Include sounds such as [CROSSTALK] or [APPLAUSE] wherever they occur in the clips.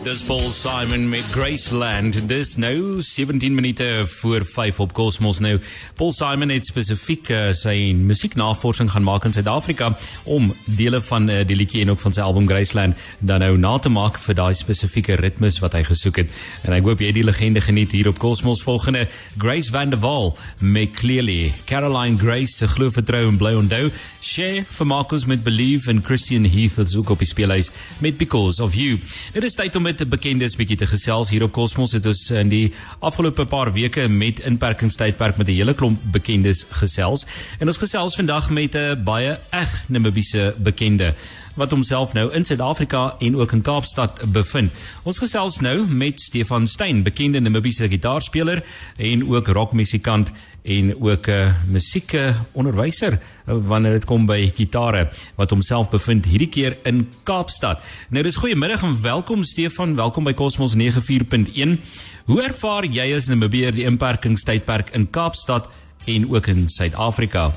Dis Paul Simon met Graceland. Dis nou 17 minute voor 5 op Cosmos nou. Paul Simon het spesifiek uh, sy musieknavorsing gaan maak in Suid-Afrika om dele van uh, die liedjie en ook van sy album Graceland dan nou na te maak vir daai spesifieke ritmes wat hy gesoek het. En ek hoop jy die legende geniet hier op Cosmos volgende Grace Van der Walt met Clearly, Caroline Grace se glo vertrou en bly onthou, Share vir Marcus met Believe en Christian Heath het ook op die speellys met Because of You. Dit is tyd om met 'n bekendes bietjie te gesels hier op Cosmos. Dit is in die afgelope paar weke met inperkingstydperk met 'n hele klomp bekendes gesels. En ons gesels vandag met 'n baie eg Namibiese bekende wat homself nou in Suid-Afrika en ook in Kaapstad bevind. Ons gesels nou met Stefan Stein, bekende Namibiese gitaarspeler en ook rockmusikant en ook 'n uh, musiekonderwyser uh, wanneer dit kom by gitare wat homself bevind hierdie keer in Kaapstad. Nou dis goeiemiddag en welkom Stefan, welkom by Cosmos 94.1. Hoe ervaar jy as Namibier die inperkingstydperk in Kaapstad en ook in Suid-Afrika?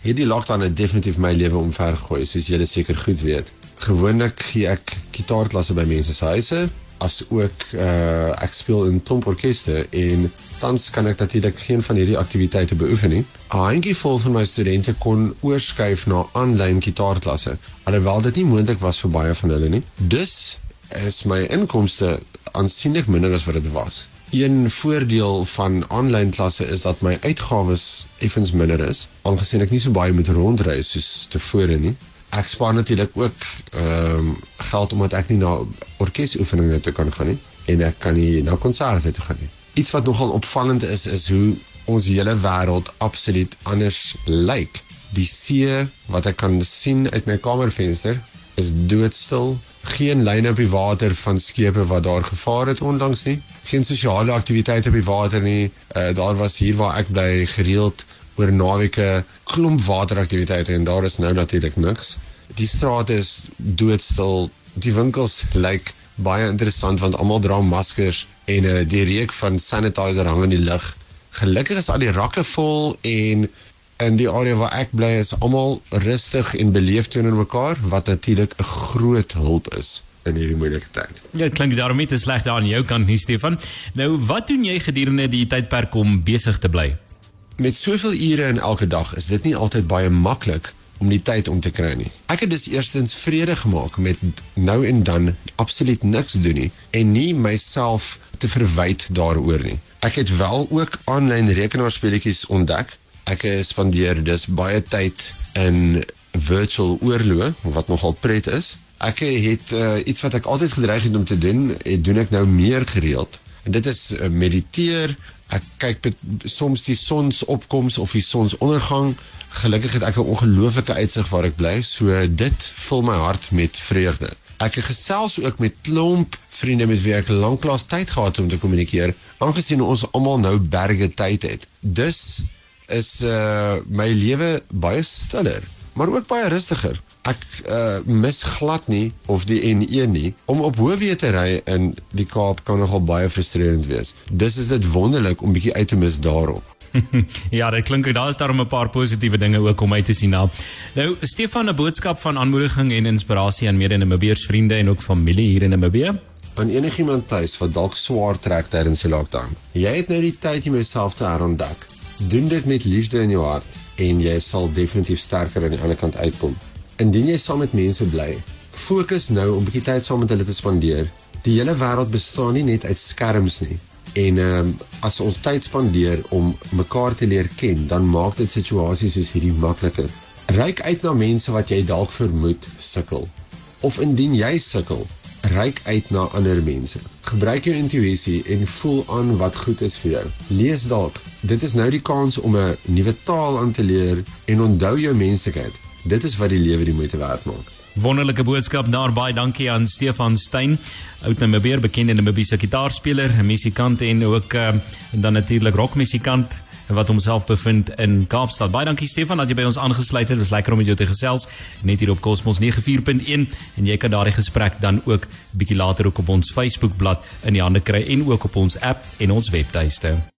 Hierdie lockdown het definitief my lewe omvergegooi, soos julle seker goed weet. Gewoonlik gee ek gitaarklasse by mense se huise, as ook uh ek speel in klomp orkeste en tans kan ek natuurlik geen van hierdie aktiwiteite beoefen nie. 'n Handjie vol van my studente kon oorskuif na aanlyn gitaarklasse, alhoewel dit nie moontlik was vir baie van hulle nie. Dus is my inkomste aansienlik minder as wat dit was. Een voordeel van aanlyn klasse is dat my uitgawes effens minder is, aangesien ek nie so baie moet rondreis soos tevore nie. Ek spaar natuurlik ook ehm um, geld omdat ek nie na orkesoefeninge toe kan gaan nie en ek kan nie na konserte toe gaan nie. Iets wat nogal opvallend is is hoe ons hele wêreld absoluut anders lyk. Die see wat ek kan sien uit my kamervenster is doodstil geen lyne op die water van skepe wat daar gevaar het onlangs nie. Geen sosiale aktiwiteite op die water nie. Uh, daar was hier waar ek bly gereeld oor naweke klomp wateraktiwiteite en daar is nou natuurlik niks. Die strate is doodstil. Die winkels lyk baie interessant want almal dra maskers en uh, die reuk van sanitizer hang in die lug. Gelukkig is al die rakke vol en in die area waar ek bly is almal rustig en beleefd teenoor mekaar wat natuurlik 'n groot hulp is in hierdie moeilike tyd. Ja, dit klink daarom nie te sleg daar aan jou kant nie, Stefan. Nou, wat doen jy gedurende die tydperk om besig te bly? Met soveel ure in elke dag is dit nie altyd baie maklik om die tyd om te kry nie. Ek het dus eerstens vrede gemaak met nou en dan absoluut niks doen nie en nie myself te verwyd daaroor nie. Ek het wel ook aanlyn rekenaarspeletjies ontdek ek spandeer dus baie tyd in virtual oorloë wat nogal pret is. Ek het uh, iets wat ek altyd gedreig het om te doen, het doen ek nou meer gereeld. En dit is uh, mediteer. Ek kyk soms die sonsopkoms of die sonsondergang. Gelukkig het ek 'n ongelooflike uitsig waar ek bly, so dit vul my hart met vreugde. Ek het gesels ook met klomp vriende met wie ek lanklaas tyd gehad het om te kommunikeer, aangesien ons almal nou berge tyd het. Dus is uh my lewe baie stiller, maar ook baie rustiger. Ek uh mis glad nie of die N1 nie. Om op hoofweë te ry in die Kaap kan nogal baie frustrerend wees. Dis is dit wonderlik om bietjie uit te mis daarop. [LAUGHS] ja, dit klink daar is daar 'n paar positiewe dinge ook om uit te sien nou. Nou Stefan 'n boodskap van aanmoediging en inspirasie aan mede-Namibiërs vriende en ook familie hier in Namibië. Aan enigiemand tuis wat dalk swaar trek tydens die lockdown. Jy het nou die tyd om jouself te herontdek. Doen dit met liefde in jou hart en jy sal definitief sterker aan die ander kant uitkom. Indien jy saam met mense bly, fokus nou om 'n bietjie tyd saam met hulle te spandeer. Die hele wêreld bestaan nie net uit skerms nie. En ehm um, as ons tyd spandeer om mekaar te leer ken, dan maak dit situasies soos hierdie makliker. Ryk uit na mense wat jy dalk vermoed sukkel. Of indien jy sukkel, reik uit na ander mense. Gebruik jou intuïsie en voel aan wat goed is vir jou. Lees dalk. Dit is nou die kans om 'n nuwe taal aan te leer en onthou jou menslikheid. Dit is wat die lewe die moeite werd maak. Wonderlike boodskap daarby. Dankie aan Stefan Stein, oud Namibier bekende Namibiese gitaarspeler, musikant en ook uh, dan natuurlik rockmusikant wat homself bevind in Kaapstad. Baie dankie Stefan dat jy by ons aangesluit het. Dit was lekker om met jou te gesels net hier op Cosmos 94.1 en jy kan daardie gesprek dan ook bietjie later ook op ons Facebook bladsy in die hande kry en ook op ons app en ons webtuiste.